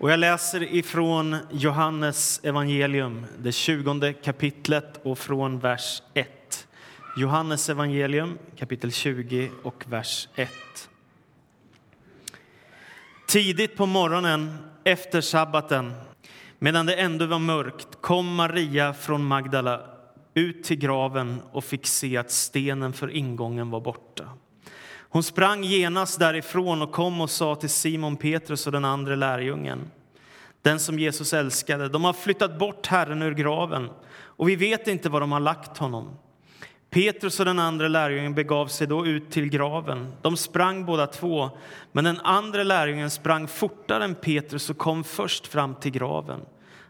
Och jag läser ifrån Johannes evangelium, det 20 kapitlet och från vers 1. Johannes evangelium, kapitel 20 och vers 1. Tidigt på morgonen efter sabbaten, medan det ändå var mörkt, kom Maria från Magdala ut till graven och fick se att stenen för ingången var borta. Hon sprang genast därifrån och kom och sa till Simon Petrus och den andra lärjungen, den som Jesus älskade, de har flyttat bort Herren ur graven och vi vet inte var de har lagt honom. Petrus och den andra lärjungen begav sig då ut till graven. De sprang båda två, men den andra lärjungen sprang fortare än Petrus och kom först fram till graven.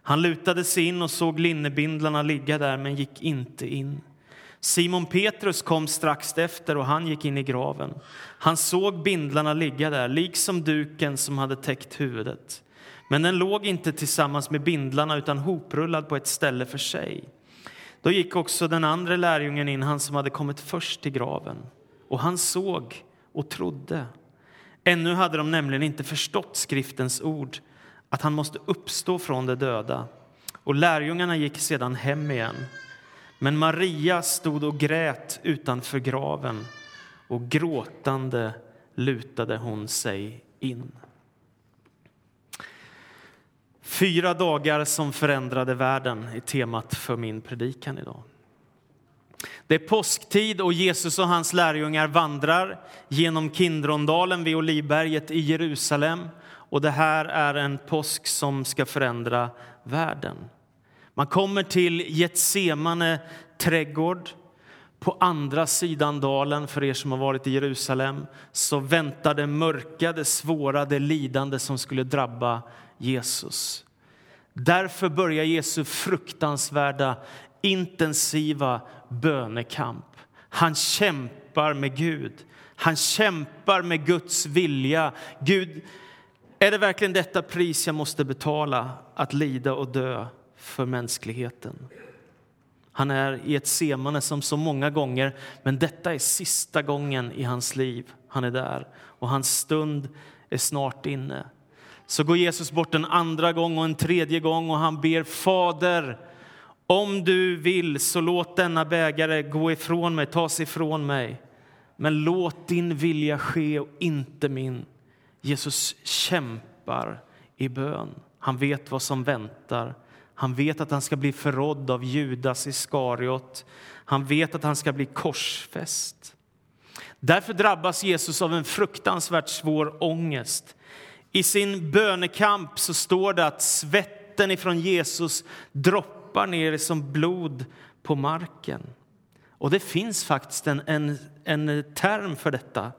Han lutade sig in och såg linnebindlarna ligga där, men gick inte in. Simon Petrus kom strax efter och han gick in i graven. Han såg bindlarna ligga där, liksom duken som hade täckt huvudet. Men den låg inte tillsammans med bindlarna utan hoprullad på ett ställe för sig. Då gick också den andra lärjungen in, han som hade kommit först till graven. Och han såg och trodde. Ännu hade de nämligen inte förstått skriftens ord, att han måste uppstå från de döda. Och lärjungarna gick sedan hem igen. Men Maria stod och grät utanför graven och gråtande lutade hon sig in. Fyra dagar som förändrade världen är temat för min predikan idag. Det är påsktid och Jesus och hans lärjungar vandrar genom Kindrondalen vid Olivberget i Jerusalem. Och det här är en påsk som ska förändra världen. Man kommer till Getsemane trädgård. På andra sidan dalen, för er som har varit i Jerusalem, så väntar det mörka, det svåra, det lidande som skulle drabba Jesus. Därför börjar Jesu fruktansvärda, intensiva bönekamp. Han kämpar med Gud. Han kämpar med Guds vilja. Gud, är det verkligen detta pris jag måste betala, att lida och dö för mänskligheten? Han är i ett semane som så många gånger, men detta är sista gången i hans liv han är där. Och hans stund är snart inne. Så går Jesus bort en andra gång och en tredje gång och han ber Fader, om du vill så låt denna bägare gå ifrån mig, tas ifrån mig. Men låt din vilja ske och inte min. Jesus kämpar i bön. Han vet vad som väntar. Han vet att han ska bli förrådd av Judas Iskariot. Han vet att han ska bli korsfäst. Därför drabbas Jesus av en fruktansvärt svår ångest. I sin bönekamp så står det att svetten ifrån Jesus droppar ner som blod på marken. Och det finns faktiskt en, en, en term för detta.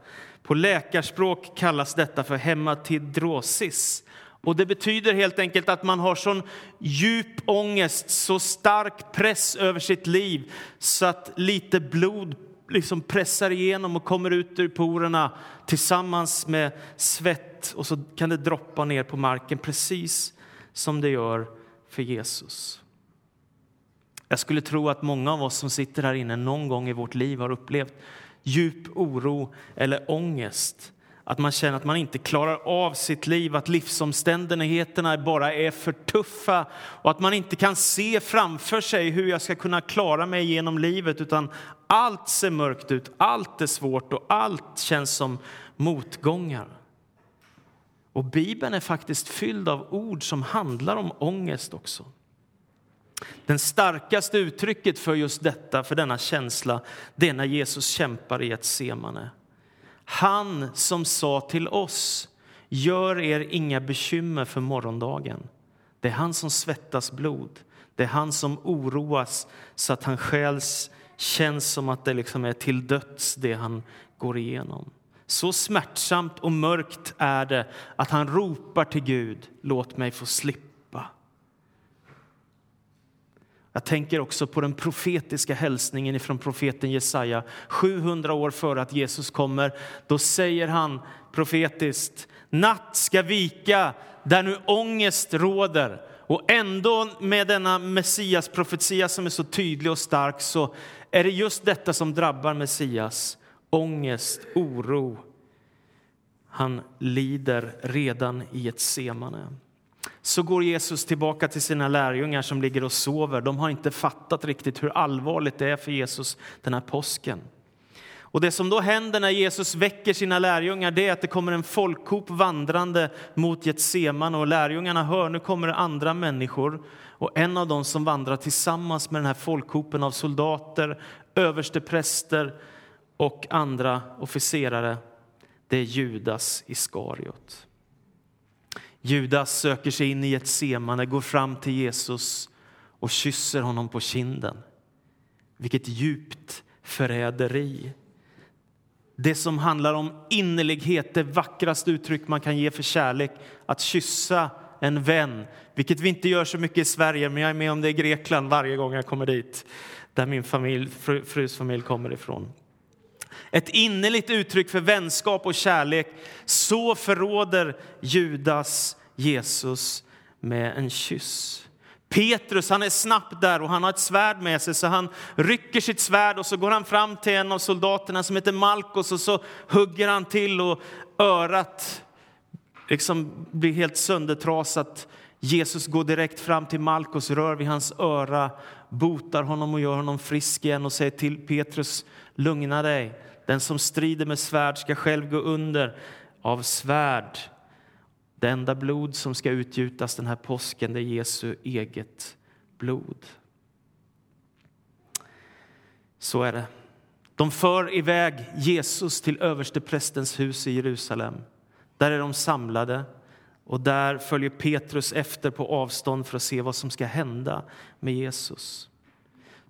På läkarspråk kallas detta för hematidrosis. Och det betyder helt enkelt att man har sån djup ångest, så stark press över sitt liv så att lite blod liksom pressar igenom och kommer ut ur porerna tillsammans med svett och så kan det droppa ner på marken precis som det gör för Jesus. Jag skulle tro att många av oss som sitter här inne någon gång i vårt liv har upplevt djup oro eller ångest att man känner att man inte klarar av sitt liv, att livsomständigheterna bara är för tuffa och att man inte kan se framför sig hur jag ska kunna klara mig genom livet utan allt ser mörkt ut, allt är svårt och allt känns som motgångar. Och Bibeln är faktiskt fylld av ord som handlar om ångest också. Det starkaste uttrycket för just detta, för denna känsla, det är när Jesus kämpar i ett semane. Han som sa till oss, gör er inga bekymmer för morgondagen. Det är han som svettas blod. Det är han som oroas så att han själs känns som att det liksom är till döds det han går igenom. Så smärtsamt och mörkt är det att han ropar till Gud, låt mig få slippa jag tänker också på den profetiska hälsningen från profeten Jesaja. 700 år före att Jesus kommer, då säger han profetiskt Natt ska vika där nu ångest råder. Och ändå med denna Messias profetia som är så tydlig och stark så är det just detta som drabbar Messias. Ångest, oro. Han lider redan i ett semane så går Jesus tillbaka till sina lärjungar som ligger och sover. De har inte fattat riktigt hur allvarligt det är för Jesus den här påsken. Och det som då händer när Jesus väcker sina lärjungar det är att det kommer en folkhop vandrande mot Getsemane och lärjungarna hör nu kommer det andra människor och en av dem som vandrar tillsammans med den här folkhopen av soldater, överstepräster och andra officerare det är Judas Iskariot. Judas söker sig in i ett semane, går fram till Jesus och kysser honom på kinden. Vilket djupt förräderi. Det som handlar om innerlighet, det vackraste uttryck man kan ge för kärlek, att kyssa en vän, vilket vi inte gör så mycket i Sverige, men jag är med om det i Grekland varje gång jag kommer dit, där min familj, frus familj kommer ifrån. Ett innerligt uttryck för vänskap och kärlek. Så förråder Judas Jesus med en kyss. Petrus han är snabbt där och han har ett svärd med sig så han rycker sitt svärd och så går han fram till en av soldaterna som heter Malkos och så hugger han till och örat liksom blir helt söndertrasat. Jesus går direkt fram till Malkos, rör vid hans öra, botar honom och gör honom frisk igen och säger till Petrus, lugna dig. Den som strider med svärd ska själv gå under av svärd. Det enda blod som ska utgjutas den här påsken det är Jesu eget blod. Så är det. De för iväg Jesus till översteprästens hus i Jerusalem. Där är de samlade och där följer Petrus efter på avstånd för att se vad som ska hända med Jesus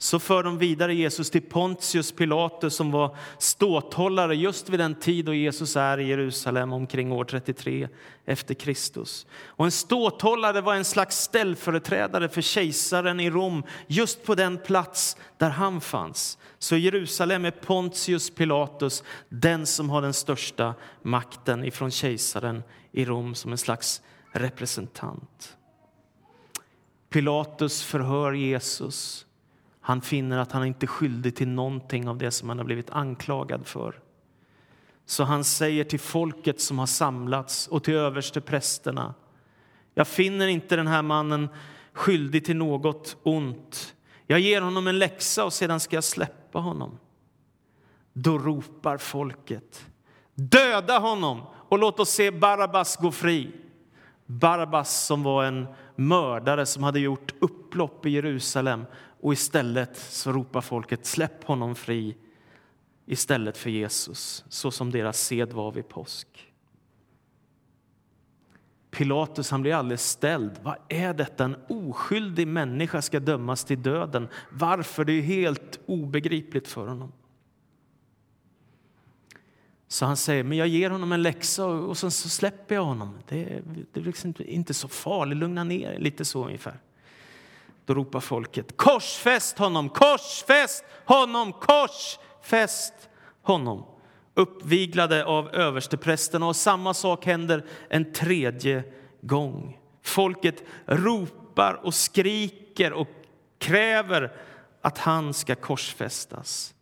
så för de vidare Jesus till Pontius Pilatus som var ståthållare just vid den tid då Jesus är i Jerusalem omkring år 33 efter Kristus. Och en ståthållare var en slags ställföreträdare för kejsaren i Rom just på den plats där han fanns. Så i Jerusalem är Pontius Pilatus den som har den största makten ifrån kejsaren i Rom som en slags representant. Pilatus förhör Jesus han finner att han inte är skyldig till någonting av det som han har blivit anklagad för. Så han säger till folket som har samlats och till översteprästerna jag finner inte den här mannen skyldig till något ont. Jag ger honom en läxa och sedan ska jag släppa honom. Då ropar folket döda honom och låt oss se Barabbas gå fri. Barabbas som var en mördare som hade gjort upplopp i Jerusalem och istället så ropar folket släpp honom fri istället för Jesus, så som deras sed var vid påsk. Pilatus han blir alldeles ställd. Vad är detta? En oskyldig människa ska dömas till döden. Varför? Det är helt obegripligt för honom. Så han säger, men jag ger honom en läxa och sen så släpper jag honom. Det är, det är liksom inte så farligt, lugna ner lite så ungefär. Då ropar folket korsfäst honom, korsfäst honom, korsfäst honom. Uppviglade av översteprästerna och samma sak händer en tredje gång. Folket ropar och skriker och kräver att han ska korsfästas.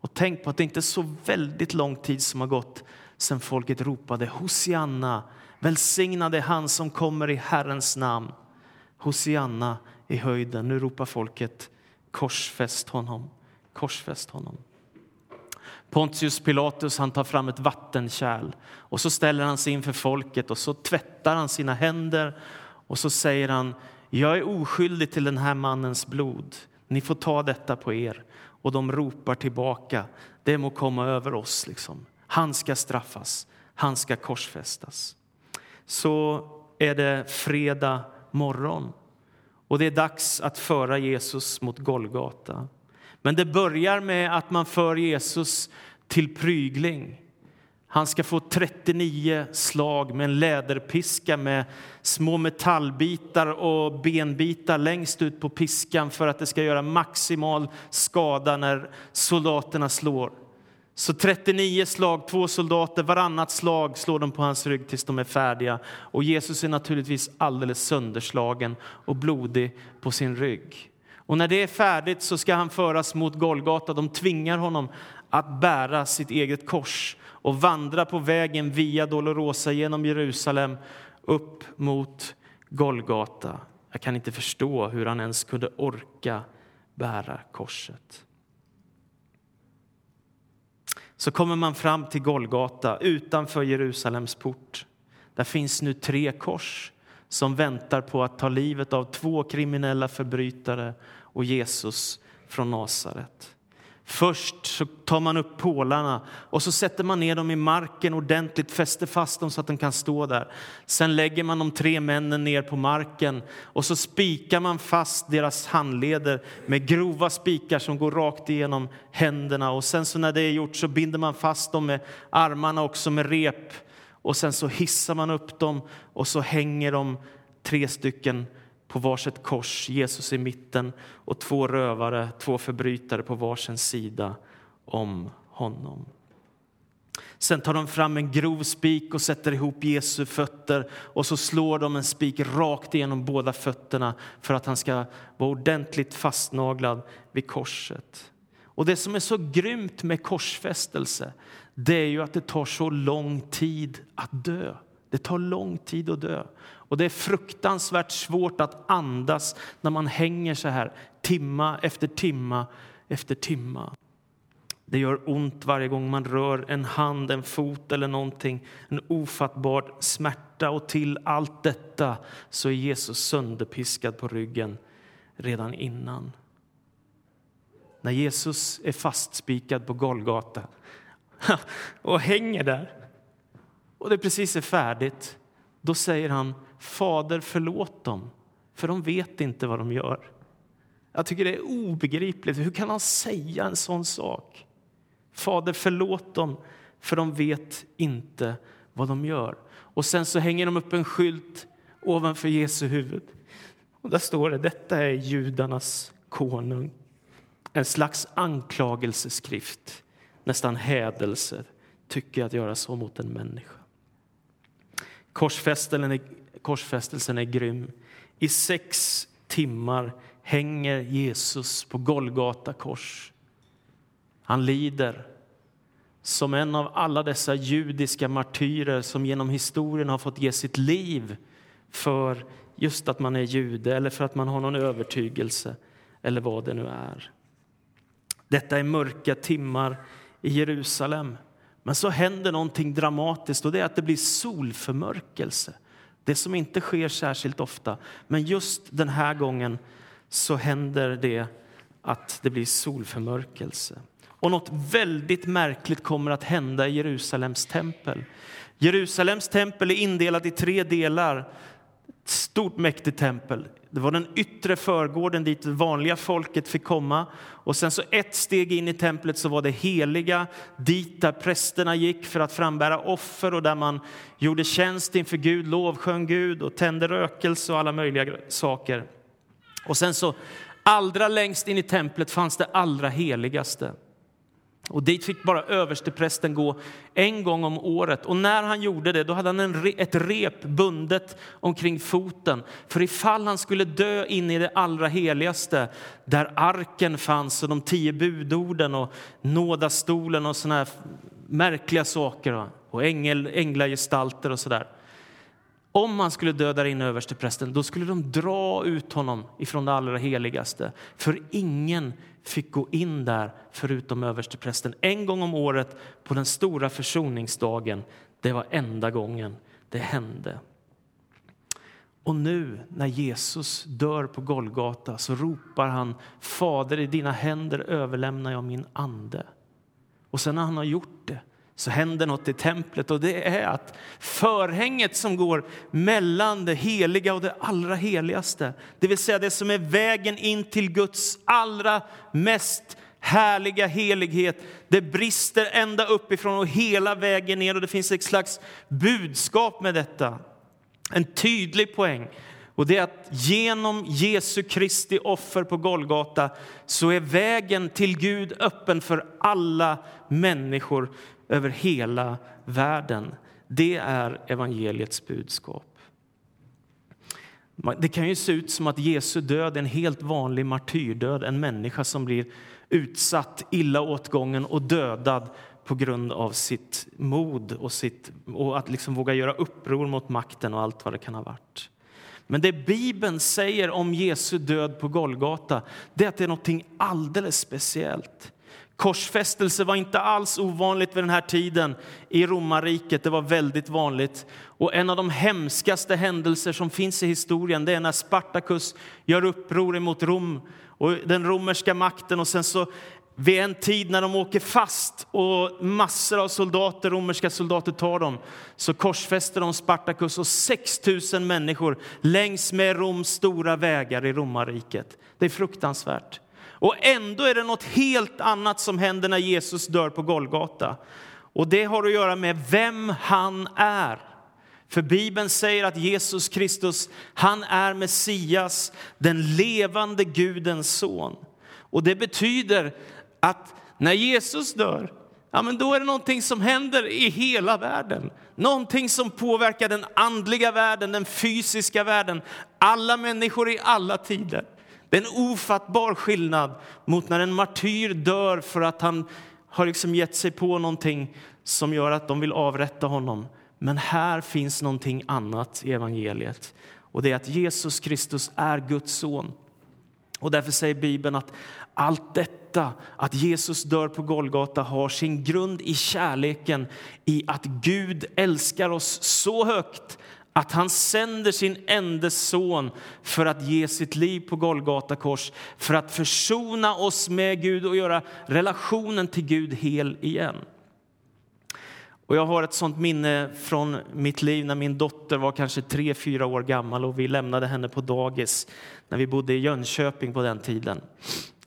Och tänk på att det inte är så väldigt lång tid som har gått sedan folket ropade Hosianna, välsignade han som kommer i Herrens namn. Hosianna i höjden. Nu ropar folket korsfäst honom, korsfäst honom. Pontius Pilatus han tar fram ett vattenkärl och så ställer han sig inför folket och så tvättar han sina händer och så säger han jag är oskyldig till den här mannens blod. Ni får ta detta på er. Och de ropar tillbaka. Det må komma över oss. Liksom. Han ska straffas. Han ska korsfästas. Så är det fredag morgon och det är dags att föra Jesus mot Golgata. Men det börjar med att man för Jesus till prygling. Han ska få 39 slag med en läderpiska med små metallbitar och benbitar längst ut på piskan för att det ska göra maximal skada när soldaterna slår. Så 39 slag, två soldater, varannat slag slår de på hans rygg tills de är färdiga. Och Jesus är naturligtvis alldeles sönderslagen och blodig på sin rygg. Och när det är färdigt så ska han föras mot Golgata. De tvingar honom att bära sitt eget kors och vandra på vägen via Dolorosa genom Jerusalem upp mot Golgata. Jag kan inte förstå hur han ens kunde orka bära korset. Så kommer man fram till Golgata utanför Jerusalems port. Där finns nu tre kors som väntar på att ta livet av två kriminella förbrytare och Jesus från Nasaret. Först så tar man upp pålarna och så sätter man ner dem i marken ordentligt, fäster fast dem så att de kan stå där. Sen lägger man de tre männen ner på marken och så spikar man fast deras handleder med grova spikar som går rakt igenom händerna. Och sen så när det är gjort så binder man fast dem med armarna också med rep och sen så hissar man upp dem och så hänger de tre stycken på varsitt kors, Jesus i mitten och två rövare, två förbrytare på varsin sida om honom. Sen tar de fram en grov spik och sätter ihop Jesu fötter och så slår de en spik rakt igenom båda fötterna för att han ska vara ordentligt fastnaglad vid korset. Och Det som är så grymt med korsfästelse det är ju att det tar så lång tid att dö. Det tar lång tid att dö. Och det är fruktansvärt svårt att andas när man hänger så här timma efter timma efter timma. Det gör ont varje gång man rör en hand, en fot eller någonting. En ofattbar smärta. Och till allt detta så är Jesus sönderpiskad på ryggen redan innan. När Jesus är fastspikad på Golgata och hänger där och det precis är färdigt, då säger han Fader, förlåt dem, för de vet inte vad de gör. Jag tycker det är obegripligt. Hur kan han säga en sån sak? Fader, förlåt dem, för de vet inte vad de gör. Och sen så hänger de upp en skylt ovanför Jesu huvud. Och där står det, detta är judarnas konung. En slags anklagelseskrift, nästan hädelse, tycker jag att göra så mot en människa. Korsfästelsen är, korsfästelsen är grym. I sex timmar hänger Jesus på Golgata kors. Han lider som en av alla dessa judiska martyrer som genom historien har fått ge sitt liv för just att man är jude eller för att man har någon övertygelse eller vad det nu är. Detta är mörka timmar i Jerusalem. Men så händer någonting dramatiskt och det är att det blir solförmörkelse. Det som inte sker särskilt ofta. Men just den här gången så händer det att det blir solförmörkelse. Och något väldigt märkligt kommer att hända i Jerusalems tempel. Jerusalems tempel är indelat i tre delar. Ett stort mäktigt tempel. Det var den yttre förgården dit det vanliga folket fick komma. Och sen så ett steg in i templet så var det heliga, dit där prästerna gick för att frambära offer och där man gjorde tjänst inför Gud, lovsjöng Gud och tände rökelse och alla möjliga saker. Och sen så allra längst in i templet fanns det allra heligaste. Och dit fick bara översteprästen gå en gång om året. Och när han gjorde det då hade han en, ett rep bundet omkring foten. För ifall han skulle dö in i det allra heligaste där arken fanns och de tio budorden och nådastolen och såna här märkliga saker och ängel, änglagestalter och sådär. Om han skulle dö där inne, översteprästen, då skulle de dra ut honom ifrån det allra heligaste. För ingen fick gå in där förutom översteprästen en gång om året på den stora försoningsdagen. Det var enda gången det hände. Och nu när Jesus dör på Golgata så ropar han Fader, i dina händer överlämnar jag min ande. Och sen när han har gjort det så händer något i templet och det är att förhänget som går mellan det heliga och det allra heligaste, det vill säga det som är vägen in till Guds allra mest härliga helighet, det brister ända uppifrån och hela vägen ner och det finns ett slags budskap med detta. En tydlig poäng. Och det är att genom Jesu Kristi offer på Golgata så är vägen till Gud öppen för alla människor över hela världen. Det är evangeliets budskap. Det kan ju se ut som att Jesu död är en helt vanlig martyrdöd, en människa som blir utsatt, illa åtgången och dödad på grund av sitt mod och, sitt, och att liksom våga göra uppror mot makten och allt vad det kan ha varit. Men det Bibeln säger om Jesu död på Golgata, det är att det är något alldeles speciellt. Korsfästelse var inte alls ovanligt vid den här tiden i romarriket. Det var väldigt vanligt. Och en av de hemskaste händelser som finns i historien det är när Spartacus gör uppror mot Rom och den romerska makten. Och sen så vid en tid när de åker fast och massor av soldater, romerska soldater tar dem så korsfäster de Spartacus och 6 000 människor längs med Roms stora vägar i romarriket. Det är fruktansvärt. Och ändå är det något helt annat som händer när Jesus dör på Golgata. Och det har att göra med vem han är. För Bibeln säger att Jesus Kristus, han är Messias, den levande Gudens son. Och det betyder att när Jesus dör, ja, men då är det någonting som händer i hela världen. Någonting som påverkar den andliga världen, den fysiska världen, alla människor i alla tider. Det är en ofattbar skillnad mot när en martyr dör för att han har liksom gett sig på någonting som gör att de vill avrätta honom. Men här finns någonting annat i evangeliet. Och det är att Jesus Kristus är Guds son. Och därför säger Bibeln att allt detta, att Jesus dör på Golgata, har sin grund i kärleken i att Gud älskar oss så högt att han sänder sin enda son för att ge sitt liv på Golgata kors för att försona oss med Gud och göra relationen till Gud hel igen. Och jag har ett sånt minne från mitt liv när min dotter var kanske tre, fyra år gammal och vi lämnade henne på dagis när vi bodde i Jönköping på den tiden.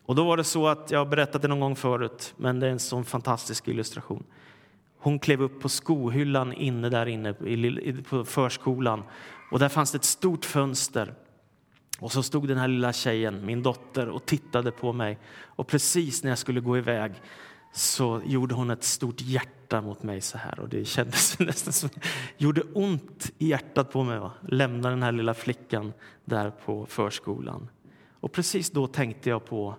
Och då var det så att, jag har berättat det någon gång förut, men det är en sån fantastisk illustration. Hon klev upp på skohyllan inne där inne på förskolan och där fanns det ett stort fönster. Och så stod den här lilla tjejen, min dotter, och tittade på mig. Och precis när jag skulle gå iväg så gjorde hon ett stort hjärta mot mig så här och det kändes nästan som gjorde ont i hjärtat på mig. Va? Lämna den här lilla flickan där på förskolan. Och precis då tänkte jag på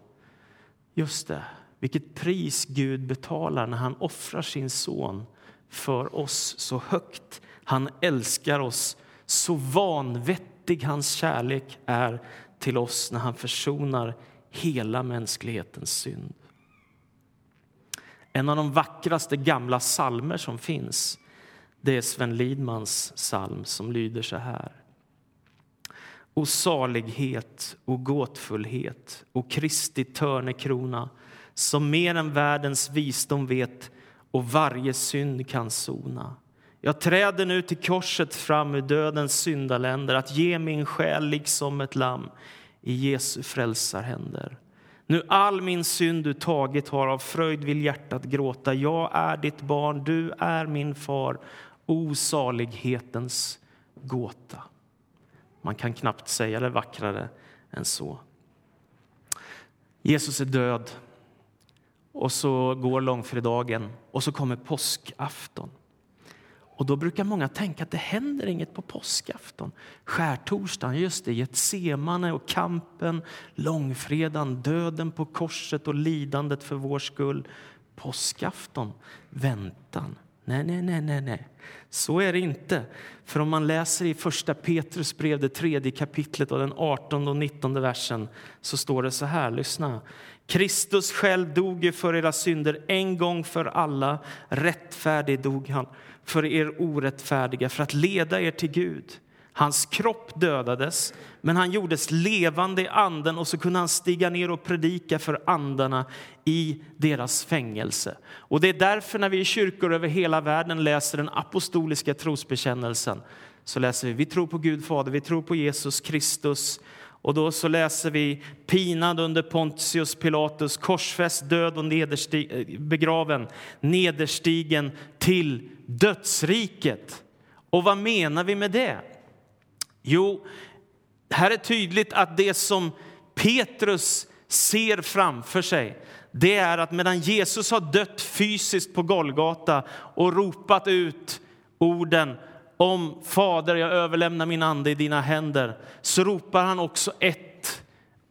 just det, vilket pris Gud betalar när han offrar sin son för oss så högt. Han älskar oss så vanvettig hans kärlek är till oss när han försonar hela mänsklighetens synd. En av de vackraste gamla salmer som finns det är Sven Lidmans psalm som lyder så här. O salighet, o gåtfullhet, o Kristi törnekrona som mer än världens visdom vet och varje synd kan sona. Jag träder nu till korset fram ur dödens syndaländer att ge min själ liksom ett lamm i Jesu frälsarhänder. Nu all min synd du tagit har, av fröjd vill hjärtat gråta. Jag är ditt barn, du är min far, osalighetens gåta. Man kan knappt säga det vackrare än så. Jesus är död, och så går långfredagen och så kommer påskafton. Och då brukar många tänka att det händer inget på påskafton. Skärtorsdagen, just det, Getsemane och kampen, långfredagen, döden på korset och lidandet för vår skull. Påskafton, väntan. Nej, nej, nej, nej, nej. Så är det inte. För om man läser i första Petrus brev, det tredje kapitlet och den 18 och 19 versen så står det så här, lyssna. Kristus själv dog ju för era synder en gång för alla. Rättfärdig dog han för er orättfärdiga för att leda er till Gud. Hans kropp dödades, men han gjordes levande i anden och så kunde han stiga ner och predika för andarna i deras fängelse. Och Det är därför när vi i kyrkor över hela världen läser den apostoliska trosbekännelsen så läser vi vi tror på Gud Fader, vi tror på Jesus Kristus och då så läser vi pinad under Pontius Pilatus, korsfäst, död och nederstig, begraven, nederstigen till dödsriket. Och vad menar vi med det? Jo, här är tydligt att det som Petrus ser framför sig det är att medan Jesus har dött fysiskt på Golgata och ropat ut orden om Fader, jag överlämnar min ande i dina händer, så ropar han också ett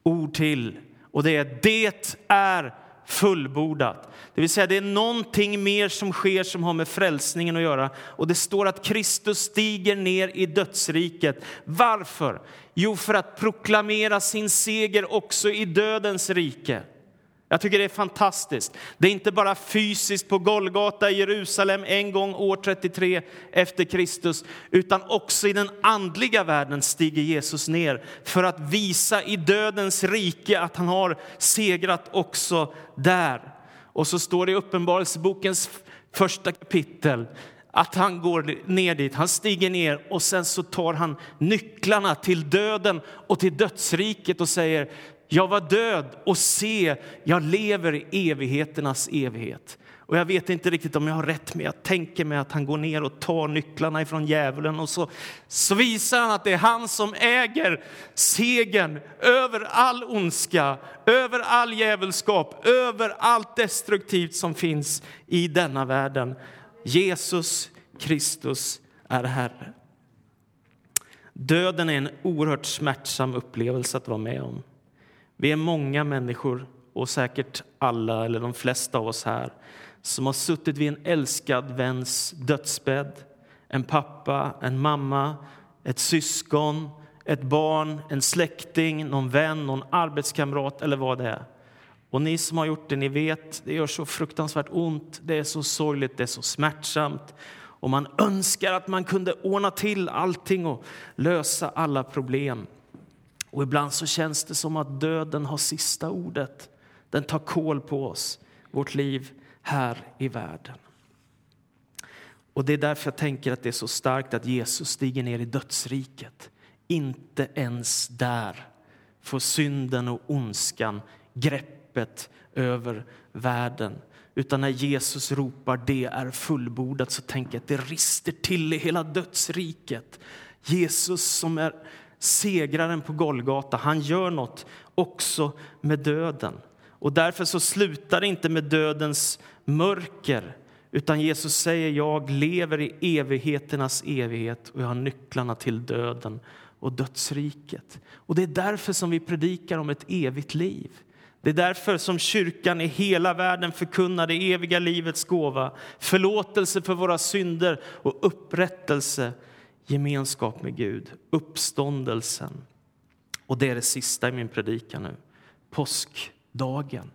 ord till. Och det är det är fullbordat. Det vill säga det är någonting mer som sker som har med frälsningen att göra. Och det står att Kristus stiger ner i dödsriket. Varför? Jo, för att proklamera sin seger också i dödens rike. Jag tycker det är fantastiskt. Det är inte bara fysiskt på Golgata i Jerusalem en gång år 33 efter Kristus, utan också i den andliga världen stiger Jesus ner för att visa i dödens rike att han har segrat också där. Och så står det i Uppenbarelsebokens första kapitel att han går ner dit, han stiger ner och sen så tar han nycklarna till döden och till dödsriket och säger jag var död och se, jag lever i evigheternas evighet. Och jag vet inte riktigt om jag har rätt, men jag tänker mig att han går ner och tar nycklarna ifrån djävulen och så, så visar han att det är han som äger segern över all ondska, över all djävulskap, över allt destruktivt som finns i denna världen. Jesus Kristus är Herre. Döden är en oerhört smärtsam upplevelse att vara med om. Vi är många människor, och säkert alla eller de flesta av oss här som har suttit vid en älskad väns dödsbädd. En pappa, en mamma, ett syskon, ett barn, en släkting, någon vän, någon arbetskamrat eller vad det är. Och ni som har gjort det, ni vet, det gör så fruktansvärt ont, det är så sorgligt, det är så smärtsamt. Och man önskar att man kunde ordna till allting och lösa alla problem. Och ibland så känns det som att döden har sista ordet. Den tar kål på oss, vårt liv här i världen. Och Det är därför jag tänker att det är så starkt att Jesus stiger ner i dödsriket. Inte ens där får synden och ondskan greppet över världen. Utan när Jesus ropar det är fullbordat så tänker jag att det rister till i hela dödsriket. Jesus som är segraren på Golgata, han gör något också med döden. Och därför så slutar det inte med dödens mörker, utan Jesus säger jag lever i evigheternas evighet och jag har nycklarna till döden och dödsriket. Och det är därför som vi predikar om ett evigt liv. Det är därför som kyrkan i hela världen förkunnar det eviga livets gåva, förlåtelse för våra synder och upprättelse gemenskap med Gud, uppståndelsen. Och det är det sista i min predikan nu, påskdagen.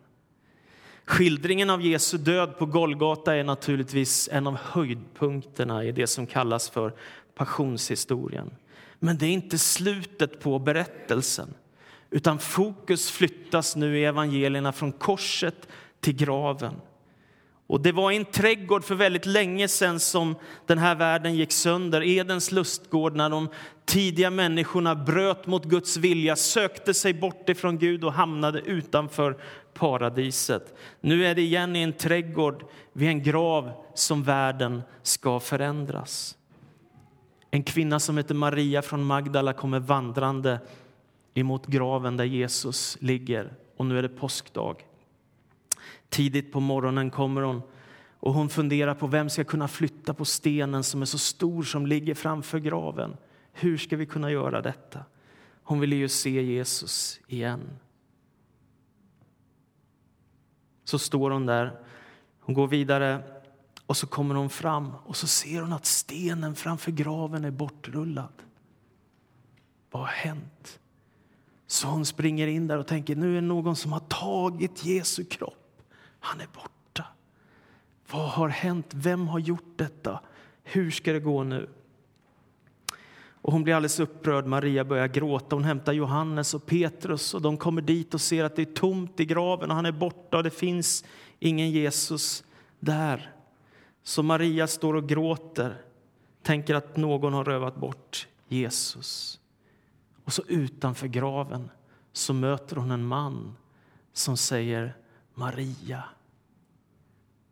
Skildringen av Jesu död på Golgata är naturligtvis en av höjdpunkterna i det som kallas för passionshistorien. Men det är inte slutet på berättelsen, utan fokus flyttas nu i evangelierna från korset till graven. Och det var i en trädgård för väldigt länge sedan som den här världen gick sönder. Edens lustgård när de tidiga människorna bröt mot Guds vilja, sökte sig bort ifrån Gud och hamnade utanför paradiset. Nu är det igen i en trädgård vid en grav som världen ska förändras. En kvinna som heter Maria från Magdala kommer vandrande emot graven där Jesus ligger. Och nu är det påskdag. Tidigt på morgonen kommer hon och hon funderar på vem ska kunna flytta på stenen som är så stor som ligger framför graven. Hur ska vi kunna göra detta? Hon ville ju se Jesus igen. Så står hon där, hon går vidare och så kommer hon fram och så ser hon att stenen framför graven är bortrullad. Vad har hänt? Så hon springer in där och tänker nu är det någon som har tagit Jesu kropp. Han är borta. Vad har hänt? Vem har gjort detta? Hur ska det gå nu? Och hon blir alldeles upprörd. Maria börjar gråta. Hon hämtar Johannes och Petrus och de kommer dit och ser att det är tomt i graven och han är borta och det finns ingen Jesus där. Så Maria står och gråter, tänker att någon har rövat bort Jesus. Och så utanför graven så möter hon en man som säger Maria.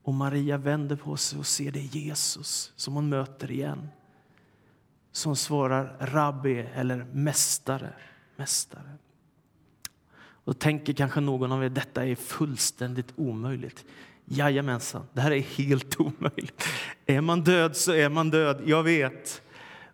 Och Maria vänder på sig och ser det Jesus som hon möter igen. Som svarar rabbi eller mästare. mästare. Och tänker kanske någon av er detta är fullständigt omöjligt. Jajamensan, det här är helt omöjligt. Är man död så är man död, jag vet.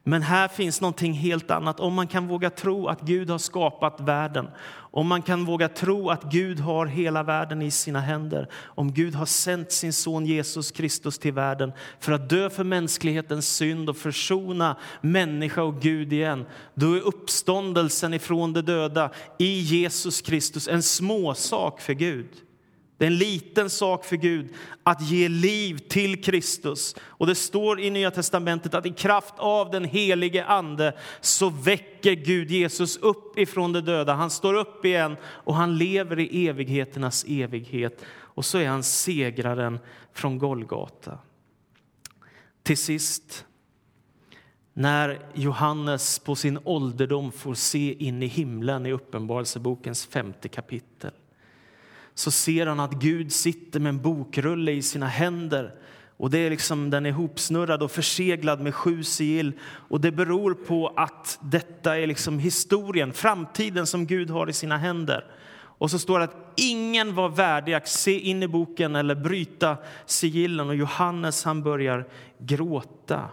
Men här finns någonting helt annat. Om man kan våga tro att Gud har skapat världen, om man kan våga tro att Gud har hela världen i sina händer, om Gud har sänt sin son Jesus Kristus till världen för att dö för mänsklighetens synd och försona människa och Gud igen, då är uppståndelsen ifrån de döda i Jesus Kristus en småsak för Gud. Det är en liten sak för Gud att ge liv till Kristus. Och Det står i Nya testamentet att i kraft av den helige Ande så väcker Gud Jesus upp ifrån de döda. Han står upp igen och han lever i evigheternas evighet. Och så är han segraren från Golgata. Till sist, när Johannes på sin ålderdom får se in i himlen i Uppenbarelsebokens femte kapitel så ser han att Gud sitter med en bokrulle i sina händer. Och det är liksom, den är hopsnurrad och förseglad med sju sigill. Och det beror på att detta är liksom historien, framtiden som Gud har i sina händer. Och så står det att ingen var värdig att se in i boken eller bryta sigillen. Och Johannes han börjar gråta.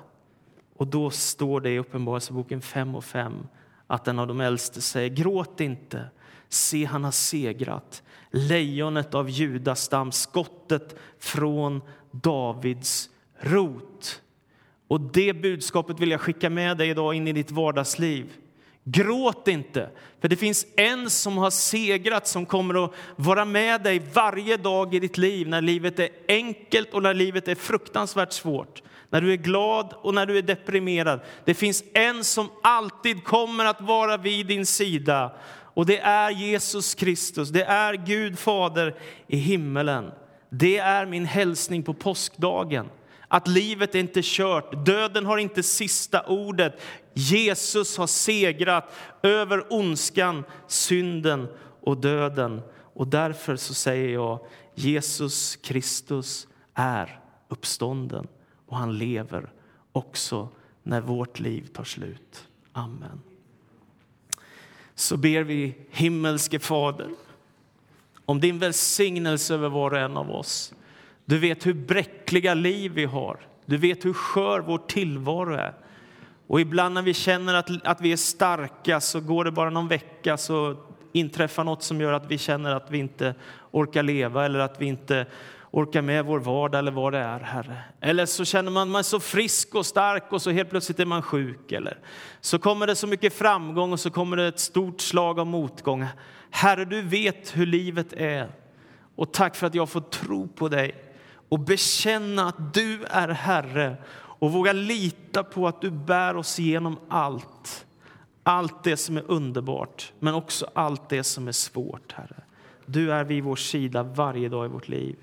Och då står det i Uppenbarelseboken 5 och 5 att en av de äldste säger gråt inte, se han har segrat lejonet av judastam, skottet från Davids rot. Och det budskapet vill jag skicka med dig idag in i ditt vardagsliv. Gråt inte, för det finns en som har segrat som kommer att vara med dig varje dag i ditt liv när livet är enkelt och när livet är fruktansvärt svårt. När du är glad och när du är deprimerad. Det finns en som alltid kommer att vara vid din sida och det är Jesus Kristus, det är Gud Fader i himmelen. Det är min hälsning på påskdagen. Att livet är inte kört, döden har inte sista ordet. Jesus har segrat över ondskan, synden och döden. Och därför så säger jag, Jesus Kristus är uppstånden och han lever också när vårt liv tar slut. Amen så ber vi himmelske Fader om din välsignelse över var och en av oss. Du vet hur bräckliga liv vi har. Du vet hur skör vår tillvaro är. Och ibland när vi känner att, att vi är starka så går det bara någon vecka så inträffar något som gör att vi känner att vi inte orkar leva eller att vi inte orkar med vår vardag eller vad det är, Herre. Eller så känner man man så frisk och stark och så helt plötsligt är man sjuk. Eller så kommer det så mycket framgång och så kommer det ett stort slag av motgång. Herre, du vet hur livet är. Och tack för att jag får tro på dig och bekänna att du är Herre och våga lita på att du bär oss igenom allt. Allt det som är underbart, men också allt det som är svårt, Herre. Du är vid vår sida varje dag i vårt liv.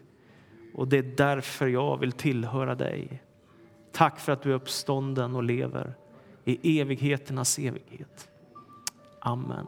Och det är därför jag vill tillhöra dig. Tack för att du är uppstånden och lever i evigheternas evighet. Amen.